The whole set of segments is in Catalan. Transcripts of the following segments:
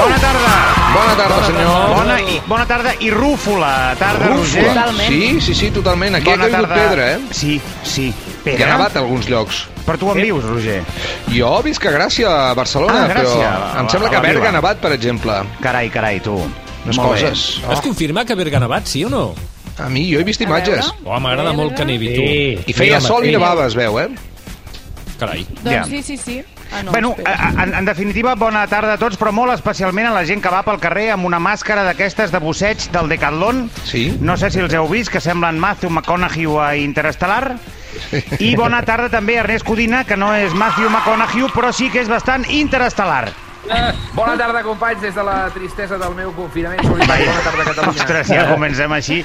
Bona tarda. Bona tarda, senyor. Bona, i, bona tarda i rúfula. Tarda, Roger. Rúfula. Totalment. Sí, sí, sí, totalment. Aquí Bona ha caigut tarda. pedra, eh? Sí, sí. Hi ha Pedra? nevat a alguns llocs. Però tu on vius, Roger? Jo visc a Gràcia, a Barcelona, Ah, Gràcia. però em A- sembla a que la a Berga vila. ha nevat, per exemple. Carai, carai, tu. Les Molt bé. coses. Es confirma que Berga ha nevat, sí o no? A mi, jo he vist imatges. Oh, m'agrada molt que nevi, tu. I feia sol i nevava, es veu, eh? Carai. Doncs Ja. sí, sí, sí. Ah, no, Bueno, a- en, en definitiva, bona tarda a tots, però molt especialment a la gent que va pel carrer amb una màscara d'aquestes de busseig del Decathlon. Sí. No sé si els heu vist, que semblen Matthew McConaughey a Interestelar. I bona tarda també a Ernest Codina, que no és Matthew McConaughey, però sí que és bastant interestel·lar. Bona tarda, companys, des de la tristesa del meu confinament solitari. Bona tarda, Catalunya. Ostres, ja comencem així.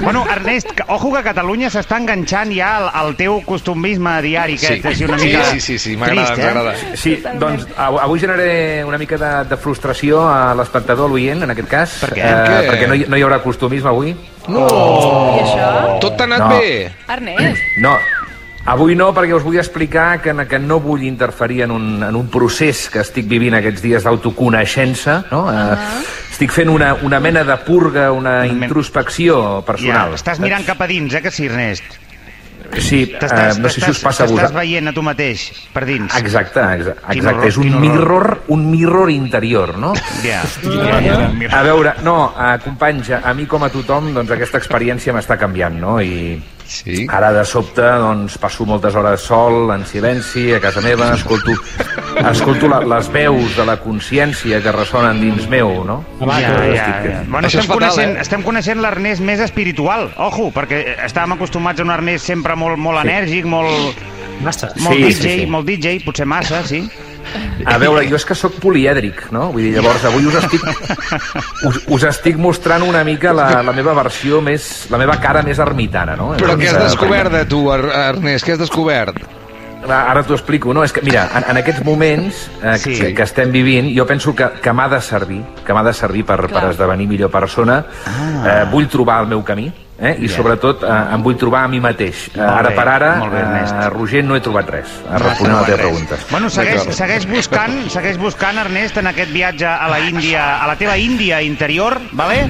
Bueno, Ernest, que- ojo que Catalunya s'està enganxant ja al, al teu costumisme diari, que Sí. és una Sí, mica sí, sí, sí, m'agrada, trist, ens agrada. Sí, doncs av- avui generaré una mica de, de frustració a l'espectador, a l'oient, en aquest cas. Per què? Eh, Per què? perquè no hi, no hi haurà costumisme avui. No! I això? Tot t'ha anat No. bé. Ernest, No, avui no, perquè us vull explicar que, que no vull interferir en un, en un procés que estic vivint aquests dies d'autoconeixença. No? Uh Estic fent una, una mena de purga, una introspecció Ja, personal. estàs mirant cap a dins, eh, que sí, Ernest? Sí, T'estàs- uh, no sé si us t'estàs- passa a T'estàs vosaltres. veient a tu mateix, per dins. Exacte, exa- Quin exacte. horror, és un mirror, un mirror interior, no? Ja. A veure, no, uh, companys, a mi com a tothom, doncs aquesta experiència m'està canviant, no? I Sí. ara de sobte, doncs, passo moltes hores sol, en silenci, a casa meva, escolto, escolto la, les veus de la consciència que ressonen dins meu, no? Ja, ja, Estic- ja. Bueno, Això estem, fatal, coneixent, eh? estem coneixent l'Ernest més espiritual, ojo, perquè estàvem acostumats a un Ernest sempre molt, molt enèrgic, molt, Massa. molt Sí, DJ, sí, sí. molt DJ, potser massa, sí. A veure, jo és que sóc polièdric, no? Vull dir, llavors avui us estic, us, us estic mostrant una mica la, la meva versió més... la meva cara més ermitana, no? Però què has Doncs, eh, descobert de tu, Er- Ernest? Què has descobert? Ara ara t'ho explico, no? És que, mira, en, en aquests moments eh, Sí. sí. que, que estem vivint, jo penso que, que m'ha de servir, que m'ha de servir per, per esdevenir millor persona. Ah. Eh, vull trobar el meu camí, eh? i Ja. sobretot eh, em vull trobar a mi mateix. Eh, Molt ara bé, per ara, bé, eh, Roger, no he trobat res. No has Responent a la teva res. pregunta. Bueno, segueix, segueix buscant, segueix buscant, Ernest, en aquest viatge a la Índia, a la teva Índia interior, vale?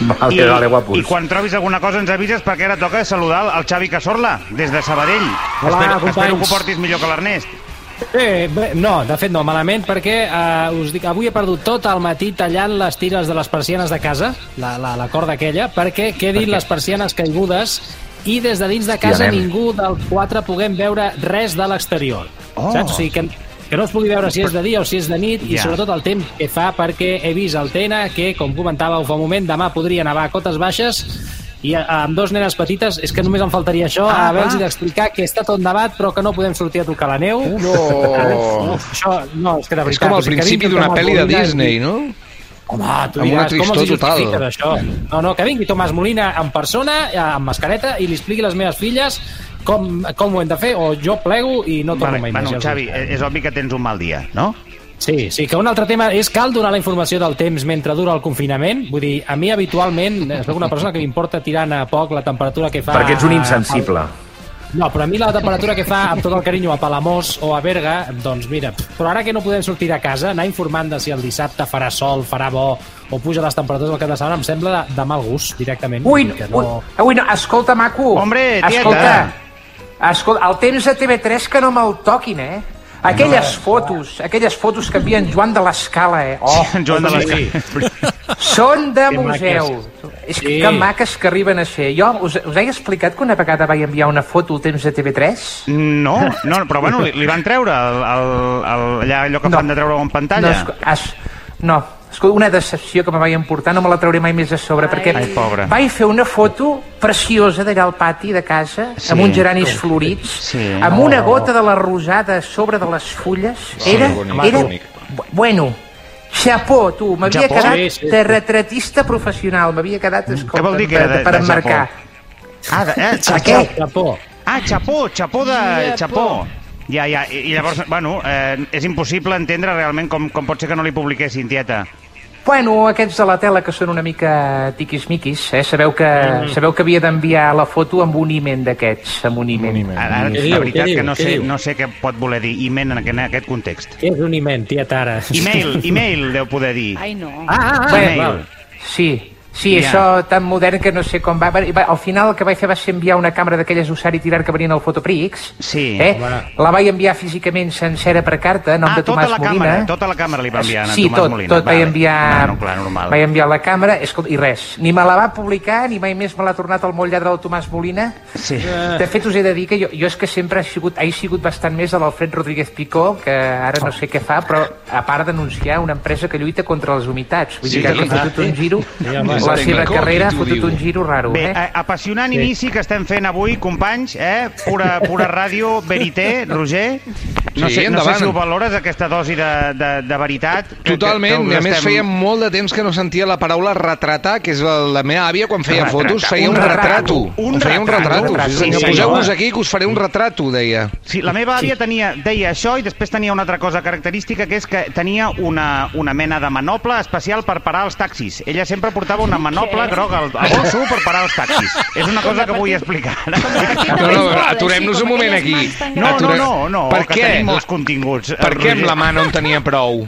Vale, vale, guapos. I quan trobis alguna cosa ens avises perquè ara toca saludar el Xavi Casorla, des de Sabadell. Hola, espero, espero que ho portis millor que l'Ernest. Bé, bé, no, de fet no, malament, perquè eh, us dic, avui he perdut tot el matí tallant les tires de les persianes de casa, la, la, la corda aquella, perquè quedin les persianes caigudes i des de dins de casa Hòstia, ningú dels quatre puguem veure res de l'exterior. Oh. Saps? O sigui, que, que no es pugui veure si és de dia o si és de nit i Ja. sobretot el temps que fa perquè he vist el TN que, com comentàveu fa un moment, demà podria nevar a cotes baixes i eh, amb dos nenes petites és que només em faltaria això, Ah, haver-los d'explicar que està tot nevat però que no podem sortir a tocar la neu. No! Uf, això, no, és que de És veritat... com o al principi d'una pel·li de Disney, no? Home, tu Amb una diràs, com els total. això? No, no, que vingui Tomàs Molina en persona, eh, amb mascareta, i li expliqui a les meves filles com, com ho hem de fer, o jo plego i no torno Vale, mai més. bueno, ho Xavi, dic. és obvi que tens un mal dia, no? Sí, sí, que un altre tema és cal donar la informació del temps mentre dura el confinament. Vull dir, a mi habitualment, eh, soc una persona que m'importa tirant a poc la temperatura que fa... Perquè ets un insensible. No, però a mi la temperatura que fa amb tot el carinyo a Palamós o a Berga, doncs mira, però ara que no podem sortir de casa, anar informant de si el dissabte farà sol, farà bo o puja les temperatures del cap de setmana em sembla de, de mal gust, directament. Ui, ui, ui, no, escolta, maco. Hombre, tieta. Escolta, escolta, el temps de TV3 que no me'l toquin, eh? Aquelles fotos, aquelles fotos que envien Joan de l'Escala, eh? Oh, Joan de les... són de Que museu. És que, que maques que arriben a ser. Jo us, us he explicat que una vegada vaig enviar una foto al temps de TV3? No, no, però bueno, li, li van treure el, el, el, allà, allò que No. fan de treure en No, pantalla. es, es, no, escolta, una decepció que me vaig emportar, no me la trauré mai més a sobre, perquè Ai, pobre. vaig fer una foto preciosa d'allà al pati de casa, Sí. amb uns geranis florits, Sí. amb una gota de la rosada a sobre de les fulles. Era, bonic, era, bonic. bu- bueno, xapó, tu, m'havia Xapó? quedat Sí, sí, de sí. retratista professional, m'havia quedat, escolta, Què vol dir que era de, per de emmarcar. Ah, de, eh, xapó. què? Japó. Ah, xapó, xapó de... xapó. Ja, ja, i i llavors, bueno, eh, és impossible entendre realment com, com pot ser que no li publiquessin, tieta. Bueno, aquests de la tela que són una mica tiquismiquis, eh? Sabeu que, Mm. sabeu que havia d'enviar la foto amb un iment d'aquests, amb un iment. Ara, ara, Què la diu, veritat que no sé, diu? no sé què pot voler dir email en aquest, en aquest context. Què és un iment, tia Tara? Email, email deu poder dir. Ai, no. Ah, ah, ah, Bueno, sí, sí, Ja. això tan modern que no sé com va... va- Al final el que vaig fer va ser enviar una càmera d'aquelles usar i tirar que venien al Fotoprix. Sí. Eh? Home. La vaig enviar físicament sencera per carta, a nom Ah, de tota Tomàs la Molina. càmera, tota la càmera li va enviar a sí, Tomàs tot, Molina. tot vaig enviar, Bueno, clar, normal. vaig enviar la càmera escolta, i res, ni me la va publicar ni mai més me l'ha tornat el molt lladre del Tomàs Molina Sí. de fet us he de dir que jo, jo és que sempre he sigut, he sigut bastant més a l'Alfred Rodríguez Picó que ara no sé què fa però a part d'anunciar una empresa que lluita contra les humitats vull Sí, dir que ha sí. fotut un giro Sí, home. La Sí, seva carrera ha fotut un giro raro Bé, eh? eh, apassionant Sí. inici que estem fent avui, companys, eh? Pura, pura ràdio, verité, Roger. No, Sí, sé, no sé endavant. si ho valores, aquesta dosi de, de, de veritat. que- Totalment, que, que a més feia molt de temps que no sentia la paraula retratar, que és la, la meva àvia quan feia Retratar. fotos feia Un un, retrato. Un feia un retrato. retrato. Un retrato. Sí, senyor, Sí, poseu-vos aquí que us faré un retrato, deia. Sí, la meva àvia tenia, deia això i després tenia una altra cosa característica que és que tenia una, una mena de manople especial per parar els taxis. Ella sempre portava una manople groga al, al bolso per parar els taxis. És una cosa que vull explicar. No, no, aturem-nos un moment aquí. No, no, no, no, Per que què? tenim molts continguts. Per què amb Roger. la mà no en tenia prou?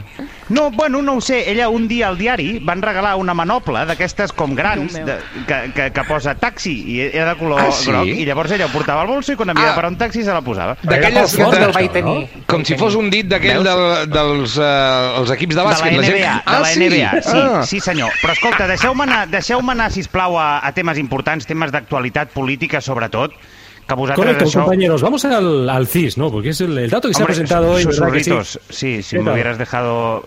No, bueno, no ho sé. Ella un dia al diari van regalar una manople d'aquestes com grans de, que, que, que posa taxi i era de color Ah, sí? groc i llavors ella ho portava al bolso i quan havia Ah. de parar un taxi se la posava. D'aquelles de- el vaig tenir Com si fos un dit d'aquell Veus? de, dels uh, els equips de De la bàsquet. NBA, gent... de ah, la sí? NBA, sí, Ah. sí senyor. Però escolta, deixeu-me anar, deixeu anar sisplau, a, a temes importants, temes d'actualitat política, sobretot, que Correcto, compañeros. Vamos al, al CIS, ¿no? Porque es el, el dato que se ha presentado hoy, ¿verdad que sí? susurritos, sí, si ¿Qué me tal? hubieras dejado...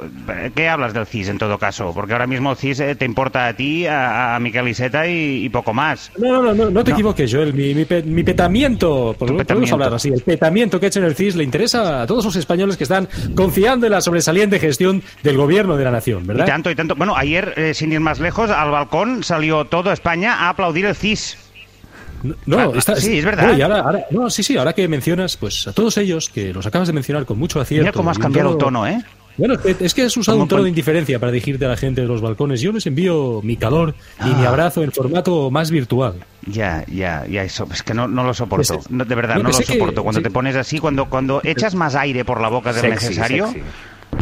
¿Qué hablas del CIS en todo caso? Porque ahora mismo el CIS eh, te importa a ti, a, a Miquel Iceta y, y poco más. No, no, no, no, no te No. equivoques, Joel. Mi, mi, pe- mi petamiento, por- podemos hablar así, el petamiento que ha hecho en el CIS le interesa a todos los españoles que están confiando en la sobresaliente gestión del gobierno de la nación, Y ¿verdad? tanto, y tanto. Bueno, ayer, eh, sin ir más lejos, al balcón salió toda España a aplaudir el CIS. No, Ah, está- sí, es verdad. no, y ahora, ahora- no, sí, sí, ahora que mencionas, pues a todos ellos, que los acabas de mencionar con mucho acierto. Mira cómo has cambiado el tono, ¿eh? Bueno, es que- has usado ¿Cómo un tono de indiferencia para dirigirte a la gente de los balcones. Yo les envío mi calor y Ah. mi abrazo en formato más virtual. Ya, ya, ya, eso, es que no, no lo soporto. Pues, No, de verdad, no, no, que lo sé que- soporto. Cuando sí. te pones así, cuando, cuando echas más aire por la boca del necesario... sexy.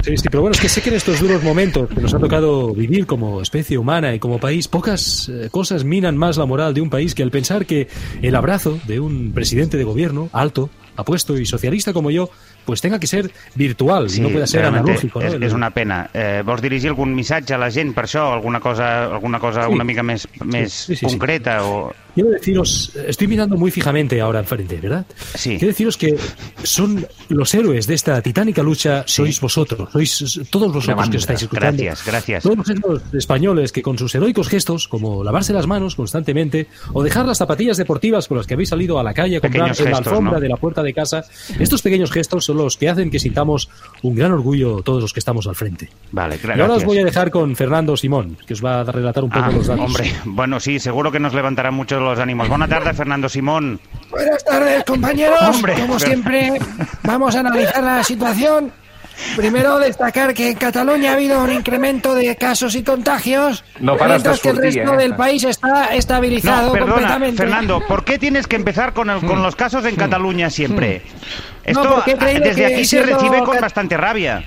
Sí, sí, pero bueno, es que sé que en estos duros momentos que nos ha tocado vivir como especie humana y como país, pocas eh, cosas minan más la moral de un país que el pensar que el abrazo de un presidente de gobierno alto, apuesto y socialista como yo, pues tenga que ser virtual y no pueda ser analógico. ¿no? És, El- és una pena. Eh, vols dirigir algun missatge a la gent per això? Alguna cosa, alguna cosa Sí. una mica més, més sí, sí, sí. concreta? O... Quiero deciros, estoy mirando muy fijamente ahora enfrente, ¿verdad? Sí. Quiero deciros que son los héroes de esta titánica lucha, sois vosotros, sois todos vosotros que os estáis escuchando. Gracias, gracias. Todos esos españoles que con sus heroicos gestos, como lavarse las manos constantemente, o dejar las zapatillas deportivas con las que habéis salido a la calle a comprar en la alfombra ¿no? de la puerta de casa, estos pequeños gestos son los que hacen que sintamos un gran orgullo todos los que estamos al frente. Vale, gra- Y ahora os voy a dejar con Fernando Simón, que os va a relatar un poco Ah, los datos. hombre, bueno, sí, seguro que nos levantará mucho los ánimos. Buena tarde, Fernando Simón. Buenas tardes, compañeros. Hombre, Como pero- siempre, vamos a analizar la situación. Primero, destacar que en Cataluña ha habido un incremento de casos y contagios, No mientras que el resto eh. del país está estabilizado No, perdona, completamente. Fernando, ¿por qué tienes que empezar con, el- con los casos en Cataluña siempre? Esto No, he creído desde aquí se recibe con bastante rabia.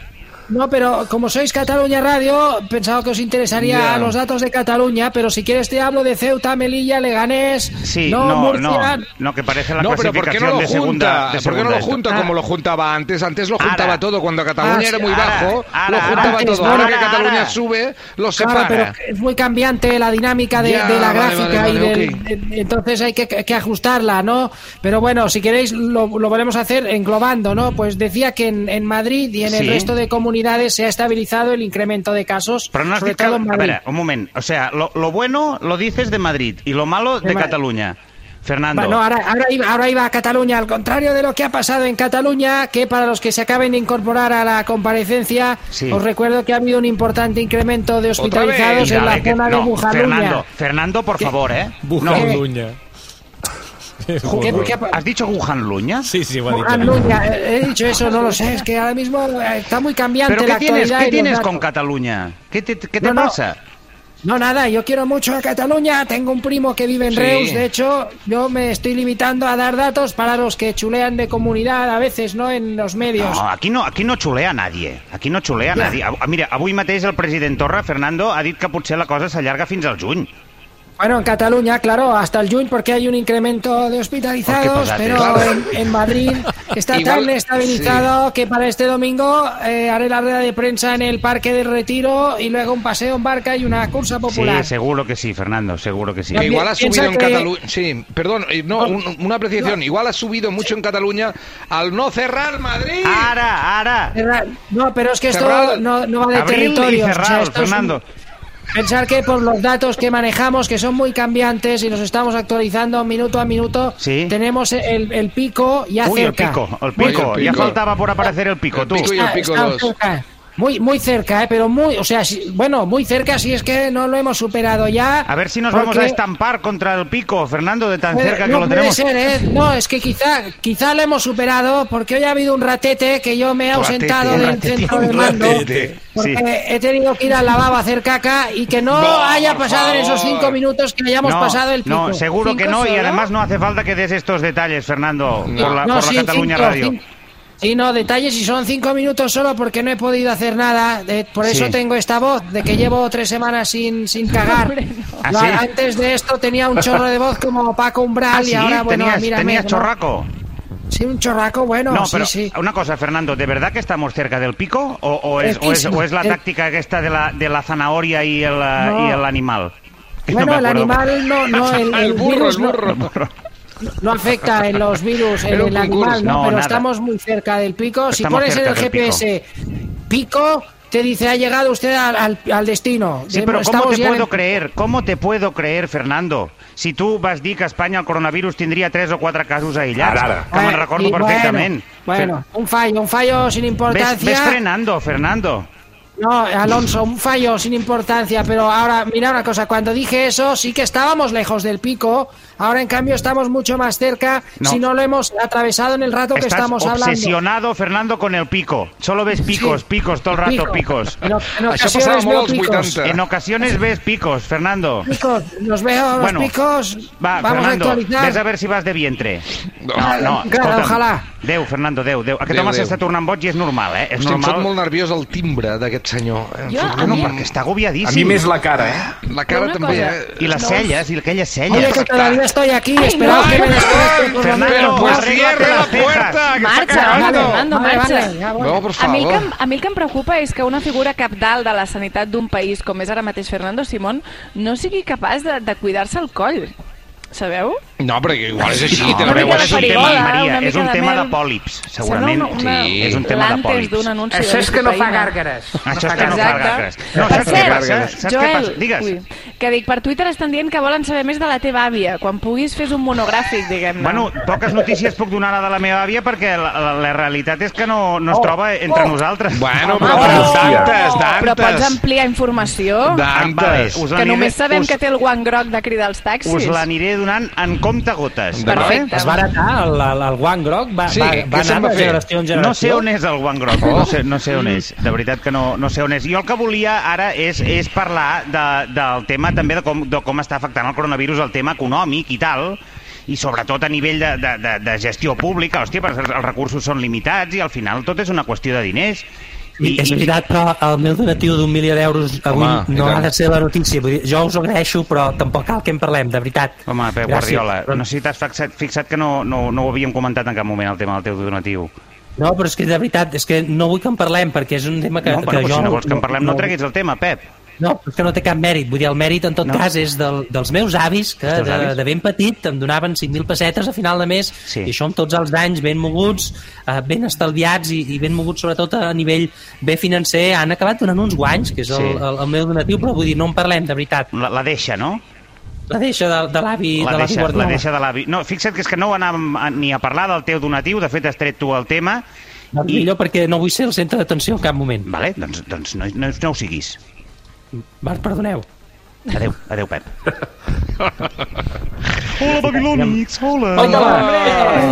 No, pero como sois Cataluña Radio, pensaba que os interesaría Ya. los datos de Cataluña, pero si quieres te hablo de Ceuta, Melilla, Leganés, Sí, no, no, Murcia. no, no, que parece la No, pero ¿por qué clasificación no lo de segunda. junta? de ¿Por qué no lo esto. junta Ah. como lo juntaba antes? Antes lo juntaba Ahora. todo. Cuando Cataluña Ah, era sí, muy ahora, bajo, ahora, lo juntaba todo. ahora, que. Cataluña sube, lo Claro, separa. pero es muy cambiante la dinámica de, Ya, de la vale, gráfica vale, y vale, del- ok. de- entonces hay que, que ajustarla, ¿no? Pero bueno, si queréis lo, lo volvemos a hacer englobando, ¿no? Pues decía que en, en Madrid y en el Sí. resto de comunidades se ha estabilizado el incremento de casos, Pero no has sobre dicho... todo en A Madrid. ver, un moment. O sea, lo, lo bueno lo dices de Madrid y lo malo de Cataluña. Fernando. Bueno, ahora, ahora, iba, ahora iba a Cataluña, al contrario de lo que ha pasado en Cataluña, que para los que se acaben de incorporar a la comparecencia, Sí. os recuerdo que ha habido un importante incremento de hospitalizados en la zona de no, Bujaluña. Fernando, Fernando, por favor, ¿eh? No, Bujaluña. ¿Qué, qué ha- ¿Has dicho Wuhan Luña? Sí, sí. Wuhan Luña, he dicho eso, no lo sé, es que ahora mismo eh, está muy cambiante ¿Pero la qué tienes, actualidad qué tienes con Cataluña? ¿Qué te, qué te No, no. pasa? No, nada, yo quiero mucho a Cataluña, tengo un primo que vive en Sí. Reus, de hecho, yo me estoy limitando a dar datos para los que chulean de comunidad a veces, ¿no? En los medios. No, aquí no, aquí no xulea nadie. Aquí no xulea nadie. Ah, Mira, avui mateix el president Torra, Fernando, ha dit que potser la cosa s'allarga fins al juny. Bueno, en Cataluña, claro, hasta el juny porque hay un incremento de hospitalizados, pero en, en Madrid está Igual- tan estabilizado que para este domingo eh, haré la rueda de prensa en el Parque del Retiro y luego un paseo en barca y una cursa popular. Sí, seguro que sí, Fernando, seguro que sí. Que igual ha subido en que- Cataluña. Sí, perdón, eh, no, un- una apreciación. Igual ha subido mucho en Cataluña al no cerrar Madrid. Ara, ara! No, pero es que esto Cerrar- no, no va de Abril y territorios. o sea, es un- Fernando. Pensar que por los datos que manejamos, que son muy cambiantes y los estamos actualizando minuto a minuto, Sí. tenemos el, el pico ya Uy, el pico, el Uy, pico. el Ya pico. faltaba por aparecer el pico, El tú. pico y el Está- pico está dos. cerca. Muy, muy cerca, ¿eh? pero muy, o sea, si- bueno, muy cerca si es que no lo hemos superado ya. A ver si nos porque- vamos a estampar contra el pico, Fernando, de tan Puede- cerca que no lo puede tenemos. ser, ¿eh? No, es que quizá, quizá lo hemos superado porque hoy ha habido un ratete que yo me he ausentado Ratete, del ratete, centro de mando ratete. porque Sí. he tenido que ir al lavabo a hacer caca y que no No, haya pasado en esos cinco minutos que hayamos no, pasado el pico. no, seguro que ¿Cinco no, y además no hace falta que des estos detalles, Fernando, por la, por la Cataluña cinco, Radio. cinco. Sí, no, detalles y son cinco minutos solo porque no he podido hacer nada. de- por eso Sí. tengo esta voz, de que llevo tres semanas sin, sin cagar. Hombre, no. ¿Ah, sí? Antes de esto tenía un chorro de voz como Paco Umbral Ah, y sí, ahora, bueno, tenías, mírame, tenías ¿no? chorraco. Sí, un chorraco, bueno, No, sí, pero sí. una cosa, Fernando, ¿de verdad que estamos cerca del pico? ¿O, o es, o, es, Cerquísimo. o es la Eh. táctica esta de la, de la zanahoria y el, No. y el animal? Que no Bueno, el animal no, no, el, el El burro, virus el no- burro. No, afecta en los virus en el animal. ¿no? No, pero nada. estamos muy cerca del pico. Si Estamos pones en el. GPS pico, te dice ha llegado usted al, al- al destino. Sí, pero ¿cómo te en puedo creer? ¿Cómo te puedo creer, Fernando? Si tu vas dir que a Espanya el coronavirus tindria tres o quatre casos aïllats, Ara, ara. que me'n Eh, recordo y perfectament. Bueno, bueno, un fallo, un fallo sin Ves, importancia. ves frenando, Fernando. No, Alonso, un fallo sin importancia, pero ahora, mira una cosa, cuando dije eso sí que estábamos lejos del pico, ahora en cambio estamos mucho más cerca No. si no lo hemos atravesado en el rato que Estás estamos hablando. obsesionado, Fernando, con el pico. Solo ves picos, Sí. picos, todo el rato Pico. picos. En, en ocasiones veo picos. 80. En ocasiones ves picos, Fernando. Picos, los veo, Bueno, los picos. Va, Vamos Fernando, a actualizar. ves a ver si vas de vientre. No. no, Encara, escolta'm. ojalà. Déu, Fernando, Déu, Déu. Aquest Déu, home s'està tornant boig i és normal, eh? És Hosti, em normal. fot molt nerviós el timbre d'aquest senyor. Em Jo, fot a molt No, mi- perquè està agobiadíssim. A mi més la cara, eh? La cara també, cosa. eh? I les No. celles, i aquelles celles. Oye, que todavía estoy aquí, Ay, esperad no, que me lo Fernando, pues Vale, cierre la puerta, que Marxa, està acabando. Fernando, vale, marxa. vale, ja, bueno. No, A mi, que, a mi el que em preocupa és que una figura capdalt de la sanitat d'un país com és ara mateix Fernando Simón no sigui capaç de, de cuidar-se el coll. Sabeu? No, perquè igual és així, No, té la una veu així. tema, farigola, Maria, una és un de tema de pòlips, segurament. Sembla una, Sí, és un tema de pòlips. Això és que no fa gàrgares. Això és que no fa gàrgares. No, per saps què cert, passa? Què Joel, passa? Digues. ui, que dic, per Twitter estan dient que volen saber més de la teva àvia. Quan puguis fes un monogràfic, diguem-ne. Bueno, poques notícies puc donar de la meva àvia perquè la, la, la realitat és que no, no es troba entre nosaltres. Bueno, però però- tantes, Però pots tantes. ampliar informació? Tantes. us Que només sabem us, que té el guant groc de cridar els taxis. Us l'aniré donant en compte gotes. Perfecte. Es va heretar el, el, el guant groc, va, Sí, va, va anar de fer? generació en generació. No sé on és el guant groc, no sé, no sé on és. De veritat que no, no sé on és. Jo el que volia ara és, és parlar de, del tema també de com, de com està afectant el coronavirus el tema econòmic i tal, i sobretot a nivell de, de, de, de gestió pública, hòstia, els recursos són limitats i al final tot és una qüestió de diners. I, és veritat, però el meu donatiu d'un milió d'euros avui Home, no ha de ser la notícia. Vull dir, jo us ho agraeixo, però tampoc cal que en parlem, de veritat. Home, Pep Gràcies. Guardiola, Però- no sé si t'has fixat, fixat que no, no, no ho havíem comentat en cap moment, el tema del teu donatiu. No, però és que de veritat, és que no vull que en parlem, perquè és un tema que, no, que bueno, doncs jo... si no vols que en parlem, no treguis el tema, Pep. No, però és que no té cap mèrit. Vull dir, el mèrit, en tot No. cas, és del, dels meus avis, que de, avis? de ben petit em donaven 5.000 pessetes a final de mes, Sí. i això amb tots els danys ben moguts, eh, ben estalviats i, i ben moguts, sobretot a nivell bé financer, han acabat donant uns guanys, que és el, Sí. el, el meu donatiu, però vull dir, no en parlem, de veritat. La, la deixa, no? La deixa de, de l'avi de La deixa, Guardiola. la deixa de l'avi. No, fixa't que és que no anàvem a- ni a parlar del teu donatiu, de fet has tret tu el tema. Doncs I- millor perquè no vull ser el centre d'atenció en cap moment. Vale, doncs, doncs no, no, no ho siguis. Va, perdoneu. Adéu, adéu, Pep. Hola, babilònics, hola. Hola,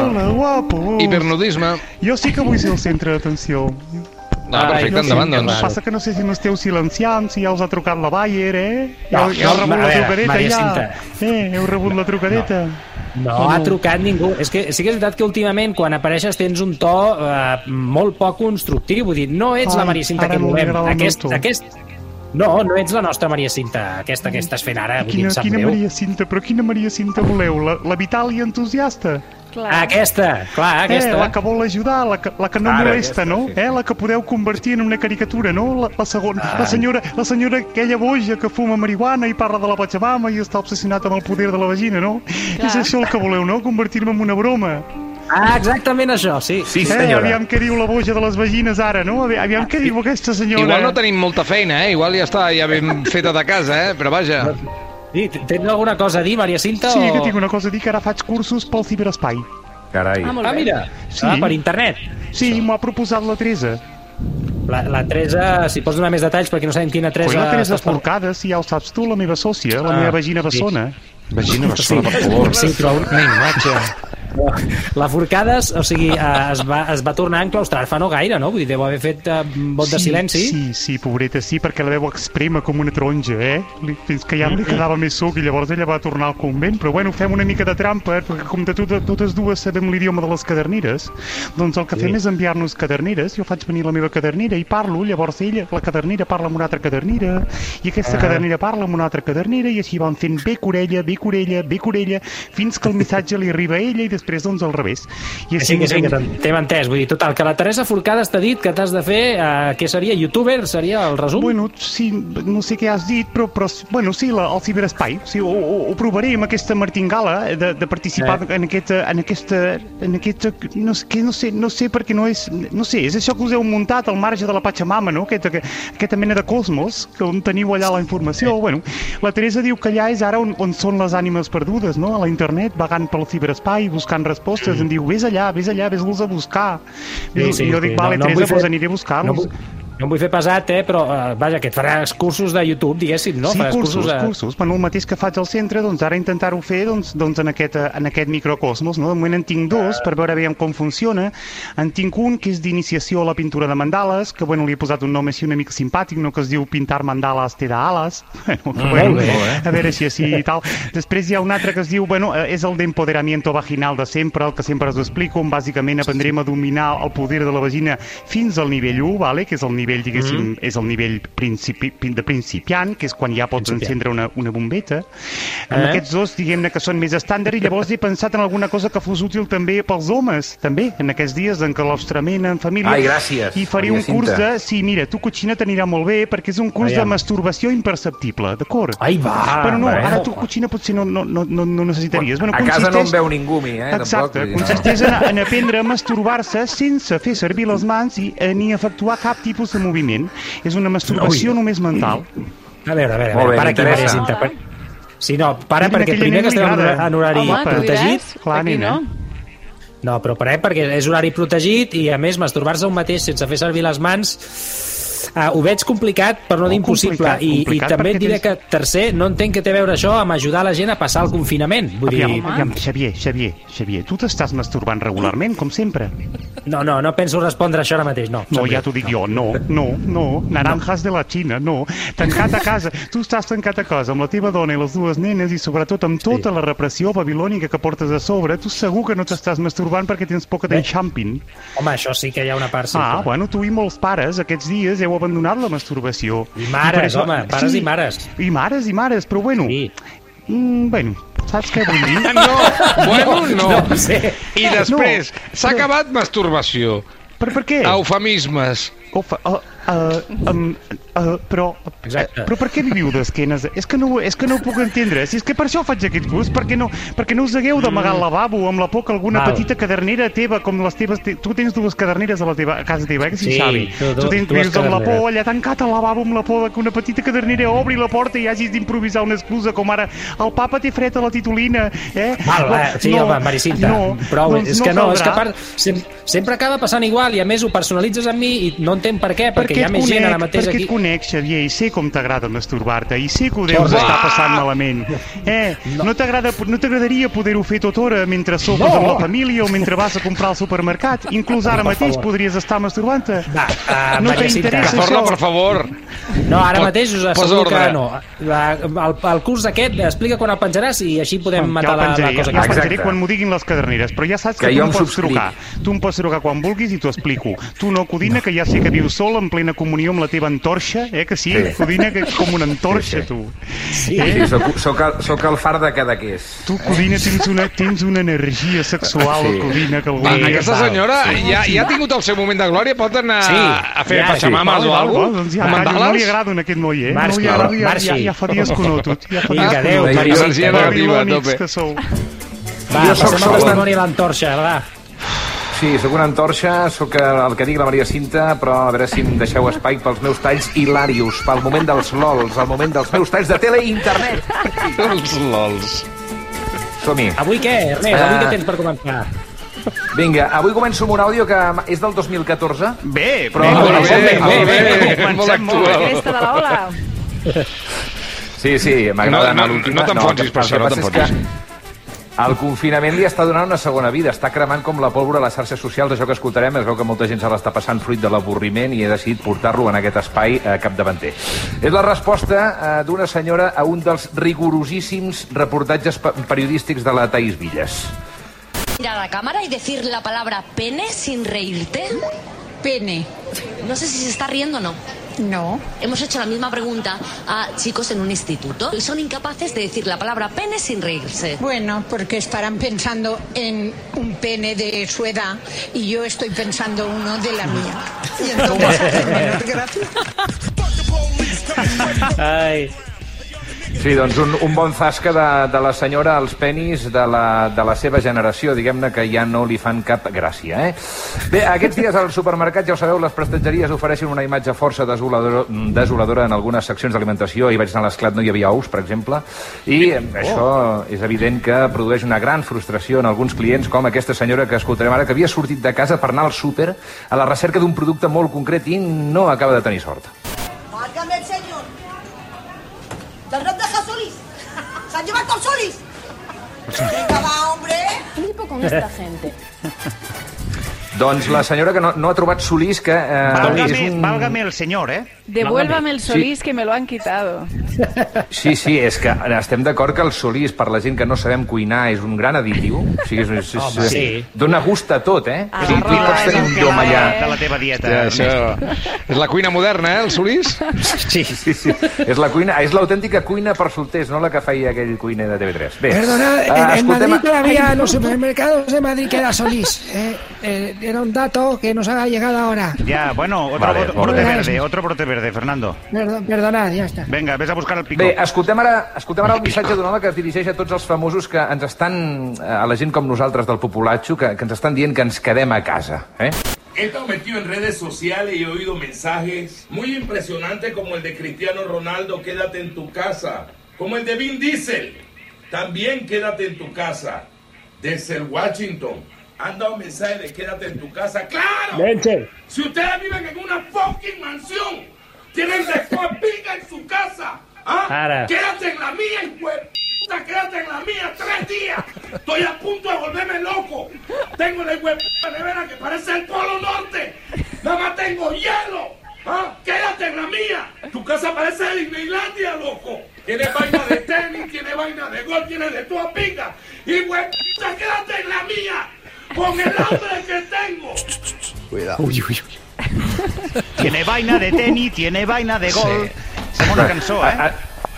Hola, guapos. Hipernudisme. Jo sí que vull ser el centre d'atenció. Ah, perfecte, endavant, no sé, doncs. que Passa que no sé si m'esteu silenciant, si ja us ha trucat la Bayer, eh? Ja, No, ja heu no, rebut a la trucadeta, ja. Cinta. Eh, heu rebut la trucadeta. No ha trucat ningú. És que sí que és veritat que últimament quan apareixes tens un to eh, molt poc constructiu. Vull dir, no ets la Ai, Maria Cinta que no volem. el Aquest, aquest... No, no ets la nostra Maria Cinta, aquesta que estàs fent ara. Vull dir, Quina, sap quina. Maria Cinta, però quina Maria Cinta voleu? La, la vital i entusiasta? Clar. Ah, aquesta, clar, Eh, aquesta. la que vol ajudar, la que, la que no Ara, molesta, aquesta, no? sí. Eh, la que podeu convertir en una caricatura, no? La, la, segona, la, senyora, la senyora aquella boja que fuma marihuana i parla de la Pachamama i està obsessionat amb el poder de la vagina, no? Clar. És això el que voleu, no? Convertir-me en una broma. Ah, exactament això, sí. Sí, Eh, senyora. aviam què diu la boja de les vagines ara, no? Avi- Aviam què diu aquesta senyora. Igual no tenim molta feina, eh? Igual ja està ja ben feta de casa, eh? Però vaja. sí. Tens alguna cosa a dir, Maria Cinta? Sí, o... que tinc una cosa a dir, que ara faig cursos pel ciberespai. Carai. Ah, Ah, mira, Sí. ah, per internet. Sí, m'ho ha proposat la Teresa. La, la Teresa, si pots donar més detalls, perquè no sabem quina Teresa... Pues la Teresa. Forcada, si ja ho saps tu, la meva sòcia, la Ah, meva vagina sí. bessona. Vagina bessona, per favor. Sí, però un- Una imatge. La Forcades, o sigui, eh, es va, es va tornar a enclaustrar fa no gaire, no? Vull dir, deu haver fet un vot de silenci. Sí, sí, pobreta, sí, perquè la veu exprema com una taronja, eh? Fins que ja li quedava més suc i llavors ella va tornar al convent. Però bueno, fem una mica de trampa, eh? perquè com de tot, totes dues sabem l'idioma de les caderneres, doncs el que Sí. fem és enviar-nos cadernires. Jo faig venir la meva cadernera i parlo, llavors ella, la cadernera, parla amb una altra cadernera, i aquesta Ah. cadernera parla amb una altra cadernera, i així van fent bé corella, bé corella, bé corella, fins que el missatge li arriba a ella i després doncs al revés. I Que sí, que sí, que t'hem entès. Vull dir, total, que la Teresa Forcades t'ha dit que t'has de fer, eh, què seria, youtuber, seria el resum? Bueno, sí, no sé què has dit, però, però bueno, sí, la, el ciberespai. Sí, ho, ho, ho provaré amb aquesta martingala eh, de, de participar Eh. en, aquesta, en aquesta... En aquesta no, sé, que no, sé, no sé perquè no és... No sé, és això que us heu muntat al marge de la Pachamama, no? Aquesta, aquesta mena de cosmos, que on teniu allà la informació. Bueno, la Teresa diu que allà és ara on, on són les ànimes perdudes, no? A la internet, vagant pel ciberespai, buscant respostes. Em diu, vés allà, vés allà, vés-los a buscar. Vés, I jo dic, vale, em Teresa, vull doncs aniré a no, buscar-los. vull, no em vull fer pesat, eh, però eh, vaja, que et faràs cursos de YouTube, diguéssim, no? Sí, faràs cursos, de... cursos. Bueno, el mateix que faig al centre, doncs ara intentar-ho fer doncs, doncs en, aquest, eh, en aquest microcosmos. No? De moment en tinc dos per veure aviam com funciona. En tinc un que és d'iniciació a la pintura de mandales, que bueno, li he posat un nom així una mica simpàtic, no? que es diu Pintar mandales te da alas. Bueno, que, bueno, bé. a veure si així i tal. Després hi ha un altre que es diu, bueno, eh, és el d'empoderamiento vaginal de sempre, el que sempre us explico, on bàsicament aprendrem a dominar el poder de la vagina fins al nivell 1, vale? que és el nivell, diguéssim, és el nivell principi, de principiant, que és quan ja pots Principiant. encendre una, una bombeta. Amb Eh? aquests dos, diguem-ne que són més estàndard, i llavors he pensat en alguna cosa que fos útil també pels homes, també, en aquests dies en l'austrament en família. Ai, gràcies, I faré un curs de... Sí, mira, tu, cotxina, t'anirà molt bé, perquè és un curs Aviam. de masturbació imperceptible, d'acord? Ai, va! Però no, va, eh? ara tu, cotxina, potser no, no, no, no, no necessitaries. Bueno, a casa no em consisteix- veu ningú, a mi, eh? Exacte, Tampoc, dir, no. consisteix en, en aprendre a masturbar-se sense fer servir les mans i eh, ni efectuar cap tipus de moviment. És una masturbació Ui. només mental. A veure, a veure, a veure bé, para m'interessa. Cinta. Per... Sí, no, para Mira, perquè primer que estem en, en horari Home, protegit, clar, nena. no. No, però parem perquè és horari protegit i a més masturbar-se un mateix sense fer servir les mans uh, ho veig complicat per no dir impossible I, i també et diré tens- que tercer, no entenc què té a veure això amb ajudar la gent a passar el confinament vull Aviam, dir, aviam, Xavier, Xavier, Xavier, tu t'estàs masturbant regularment, com sempre. no, no, no penso respondre això ara mateix no, No, Xavier. ja t'ho dic jo, no, no, no, naranjas de la Xina, no. Tancat a casa, tu estàs tancat a casa amb la teva dona i les dues nenes i sobretot amb tota la repressió babilònica que portes a sobre, tu segur que no t'estàs masturbant perquè tens por que t'enxampin. home, això sí que hi ha una part sí, Ah, clar. bueno, tu i molts pares aquests dies heu abandonat la masturbació. I mares, per això- home, pares i mares. I mares i mares, però bueno, sí. mm, bueno, saps què vull dir? No, bueno, no. no sé I després, s'ha acabat masturbació. Per, per què? Eufemismes. Ofa, uh, uh, um, uh, però, Exacte. però per què viviu d'esquenes? És que, no, és que no ho puc entendre. Si és que per això faig aquest curs, perquè no, perquè no us hagueu d'amagar al lavabo amb la por que alguna Mm. Val. petita cadernera teva, com les teves... Te, tu tens dues caderneres a la teva a casa teva, eh, que sí, Sí, Xavi? tu- tu- tu tens, dues vius amb la por, allà tancat al lavabo amb la por que una petita cadernera obri la porta i hagis d'improvisar una excusa, com ara el papa té fred a la titulina, eh? Val, va, sí, no, home, Maricinta, no, prou, doncs és que no, és que caldrà. part, sem sempre acaba passant igual i a més ho personalitzes amb mi i no entenc per què, perquè, hi ha més gent ara mateix perquè aquí. et conec, Xavier, i sé com t'agrada masturbar-te, i sé que ho deus estar passant malament. Eh, no t'agrada, no t'agradaria poder-ho fer tot hora mentre sopes No. amb la família o mentre vas a comprar al supermercat? Inclús ara Per mateix favor. podries estar masturbant-te. Va, uh, No Cinta. t'interessa això? per favor. No, ara mateix us asseguro que no. La, el, el curs aquest, explica quan el penjaràs i així podem ja matar la, la cosa ja el penjaré quan m'ho diguin les caderneres, però ja saps que, Que tu em pots subscric. trucar. Tu em pots trucar quan vulguis i t'ho explico. Tu no, Codina, que ja sé que vius sol en plena comunió amb la teva antorxa, eh, que sí? Sí. Codina, que és com una antorxa, Sí, sí. tu. Sí. Sí, soc, soc, el, soc el far de Cadaqués. Tu, Codina, tens una, tens una energia sexual, Sí. Codina, que algun Va, aquesta senyora ja, ja ha tingut el seu moment de glòria, pot anar Sí, a fer ja, pachamames Val, o alguna val, doncs ja, cosa? callo, no li mandales? agrada a aquest noi, eh? Marxi, no li agrada, ja, marxi. ja, ja fa dies que ho noto. Ja fa Vinga, adéu. Maria Energia negativa, a tope. sou. Va, Jo soc passem al testimoni a l'antorxa, va. Sí, sóc una antorxa, sóc el que digui la Maria Cinta, però a veure si em deixeu espai pels meus talls hilarios, pel moment dels lols, el moment dels meus talls de tele i internet. Els lols. Som-hi. Avui què, Ernest? Avui Ah. què tens per començar? Vinga, avui començo amb un àudio que és del 2014. Bé, Però- bé, bé, bé, molt bé, bé. molt Comencem molt actual. bé. Cresta de la ola. Sí, sí, m'agrada No, no, no t'enfonsis, per això, no t'enfonsis. El confinament li està donant una segona vida. Està cremant com la pólvora a les xarxes socials. Això que escoltarem es veu que molta gent se l'està passant fruit de l'avorriment i he decidit portar-lo en aquest espai eh, capdavanter. És la resposta eh, d'una senyora a un dels rigorosíssims reportatges pe- periodístics de la Taís Villas. mirar a la cámara y decir la palabra pene sin reírte? Pene. No sé si se está riendo o no. No. Hemos hecho la misma pregunta a chicos en un instituto y son incapaces de decir la palabra pene sin reírse. Bueno, porque estarán pensando en un pene de su edad y yo estoy pensando uno de la mía. Y entonces hace menos gracia. Ai. Sí, doncs un, un bon zasca de, de la senyora als penis de la, de la seva generació, diguem-ne que ja no li fan cap gràcia, eh? Bé, aquests dies al supermercat, ja ho sabeu, les prestatgeries ofereixen una imatge força desoladora, desoladora en algunes seccions d'alimentació. Ahir vaig anar a l'esclat, no hi havia ous, per exemple, i eh, això és evident que produeix una gran frustració en alguns clients, com aquesta senyora que escoltarem ara, que havia sortit de casa per anar al súper a la recerca d'un producte molt concret i no acaba de tenir sort. ¡Válgame el señor! ¡Del rap de Solís! ¡Se han llevado el Solís! ¡Venga, va, hombre! Flipo con esta gente. Doncs la senyora que no, no ha trobat Solís, que eh, és Válgame, un... válgame el senyor, eh? Devuélvame el Sí. solís que me lo han quitado. Sí, sí, és que estem d'acord que el solís, per la gent que no sabem cuinar, és un gran additiu. O sigui, és, és, és, Home, sí. Dóna gust a tot, eh? Ah, sí, tu hi pots tenir un que llom allà. eh? De la teva dieta. Ja, això... És la cuina moderna, eh, el Solís? Sí. Sí, sí. És la cuina, és l'autèntica cuina per solters, no la que feia aquell cuiner de TV3. Bé, Perdona, eh, en, en escoltem- Madrid todavía en los supermercados de Madrid queda Solís. Eh, eh, era un dato que nos ha llegado ahora. Ya, bueno, otro Vale, brote verde, otro brote verde, Fernando. Perdón, perdonad, ya está. Venga, ves a buscar el pico. Bé, escoltem ara, escoltem ara el missatge d'un home que es dirigeix a tots els famosos que ens estan, eh, a la gent com nosaltres del Populatxo, que, que ens estan dient que ens quedem a casa. Eh? He estado metido en redes sociales y he oído mensajes muy impresionantes como el de Cristiano Ronaldo, quédate en tu casa, como el de Vin Diesel, también quédate en tu casa, desde el Washington. Han dado mensajes de quédate en tu casa. ¡Claro! Leche. Si ustedes viven en una fucking mansión, tienen después pica en su casa. ¿Ah? Ara. Quédate en la mía, hijo de puta, quédate en la mía tres días. Estoy a punto de volverme loco. Tengo la web nevera que parece el Polo Norte. Nada más tengo hielo. ¿ah? Quédate en la mía. Tu casa parece Disneylandia, loco. Tiene vaina de tenis, tiene vaina de gol, tiene de toda pinga. Y web, quédate en la mía. Con el hambre que tengo. Ui, ui, ui. Tiene vaina de tenis, tiene vaina de gol. Sembla una cançó, eh?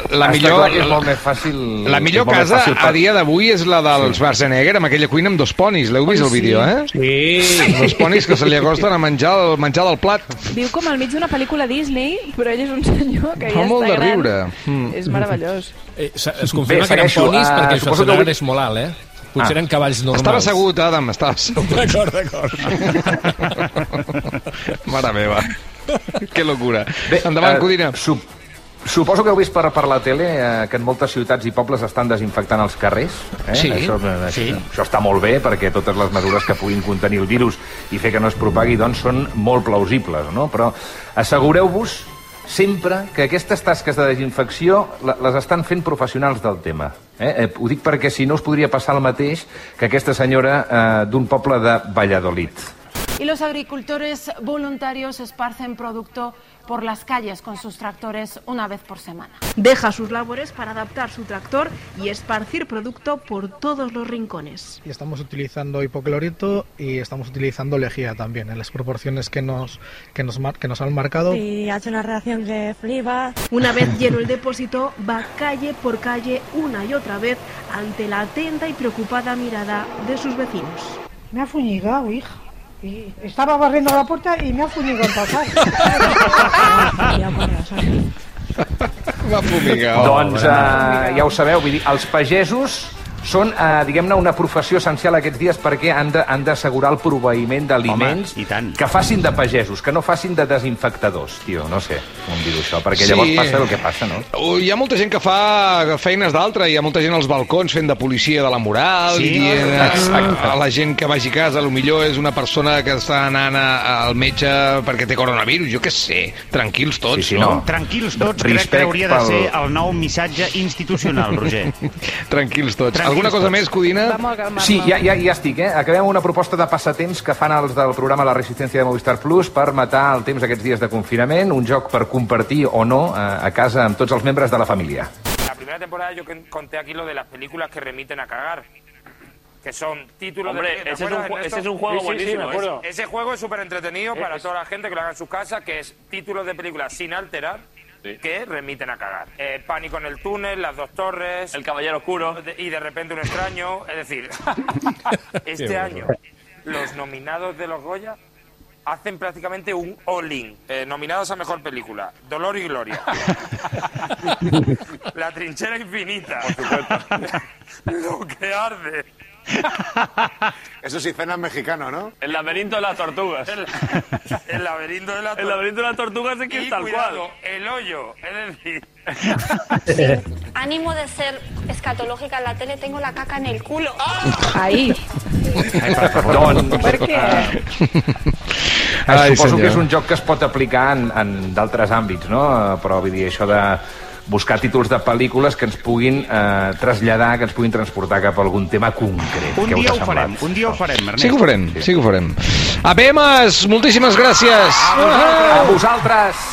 La millor, que és molt més fàcil... la millor és molt més casa fàcil a dia d'avui és la del Schwarzenegger amb aquella cuina amb dos ponis. L'heu vist el vídeo, eh? Sí. Dos ponis que se li acosten a menjar el menjar del plat. Viu com al mig d'una pel·lícula Disney, però ell és un senyor que Fa ja molt està de gran. riure. Mm. És meravellós. Eh, es confirma Bé, que eren ponis Ah, perquè que Schwarzenegger avui- és molt alt, eh? Potser Ah. eren cavalls normals. Estava assegut, Adam, estava assegut. D'acord, d'acord. Mare meva. Que locura. Bé, Endavant, eh, Codina. Sup suposo que heu vist per, per la tele eh, que en moltes ciutats i pobles estan desinfectant els carrers. Eh? Sí, Això, eh, sí. això està molt bé perquè totes les mesures que puguin contenir el virus i fer que no es propagui doncs, són molt plausibles, no? Però assegureu-vos sempre que aquestes tasques de desinfecció le- les estan fent professionals del tema. Eh? Eh, ho dic perquè si no us podria passar el mateix que aquesta senyora eh, d'un poble de Valladolid. Y los agricultores voluntarios esparcen producto por las calles con sus tractores una vez por semana. Deja sus labores para adaptar su tractor y esparcir producto por todos los rincones. Y estamos utilizando hipoclorito y estamos utilizando lejía también, en las proporciones que nos, que nos, mar- que nos han marcado. Y ha hecho una reacción que flipa. Una vez lleno el depósito, va calle por calle una y otra vez ante la atenta y preocupada mirada de sus vecinos. Me ha fuñigado, hija. Y estaba barriendo la puerta y me ha fuñigado el pasar. Va fumigar. doncs eh, ja ho sabeu, vull dir, els pagesos són, eh, diguem-ne, una professió essencial aquests dies perquè han d'assegurar el proveïment d'aliments que facin de pagesos, que no facin de desinfectadors, tio, no sé com dir-ho això, perquè llavors Sí. passa el que passa, no? Uh, Hi ha molta gent que fa feines d'altra, hi ha molta gent als balcons fent de policia de la moral, Sí, i dient a, exacte. a la gent que vagi a casa, a lo millor és una persona que està anant a- al metge perquè té coronavirus, jo què sé, tranquils tots, Sí, sí, no? no. Tranquils tots, crec que Respect hauria de pel- ser el nou missatge institucional, Roger. Tranquils tots. Tranquils Alguna cosa més, Codina? Sí, ja, ja, ja estic, eh? Acabem una proposta de passatemps que fan els del programa La Resistència de Movistar Plus per matar el temps aquests dies de confinament, un joc per compartir o no eh, a casa amb tots els membres de la família. La primera temporada yo que- conté aquí lo de las películas que remiten a cagar. Que son títulos Hombre, de... ¿te ese es un ese es un juego Sí, sí, sí, buenísimo, me acuerdo. es- Ese juego es súper entretenido para Es- toda la gente que lo haga en su casa, que es títulos de películas sin alterar que remiten a cagar. Eh, Pánico en el túnel, Las dos torres... El caballero oscuro. Y de repente un extraño. Es decir, este año los nominados de los Goya hacen prácticamente un all-in. Eh, nominados a Mejor Película. Dolor y Gloria. La trinchera infinita. Lo que arde. Eso sí, cena mexicano, ¿no? El laberinto de las tortugas. El, el laberinto de la El laberinto de las tortugas es que y es tal cuidado, cual. el hoyo. Es decir, Ánimo de ser escatológica en la tele, tengo la caca en el culo. Ahí. Doncs, Per què? Ai, suposo senyor. que és un joc que es pot aplicar en, en d'altres àmbits, no? Eh, Però vull dir, això de buscar títols de pel·lícules que ens puguin eh, traslladar, que ens puguin transportar cap a algun tema concret. Un Què dia ho farem, un dia ho farem, Ernest. Sí que ho farem, sí que ho farem. APMs, moltíssimes gràcies. A vosaltres!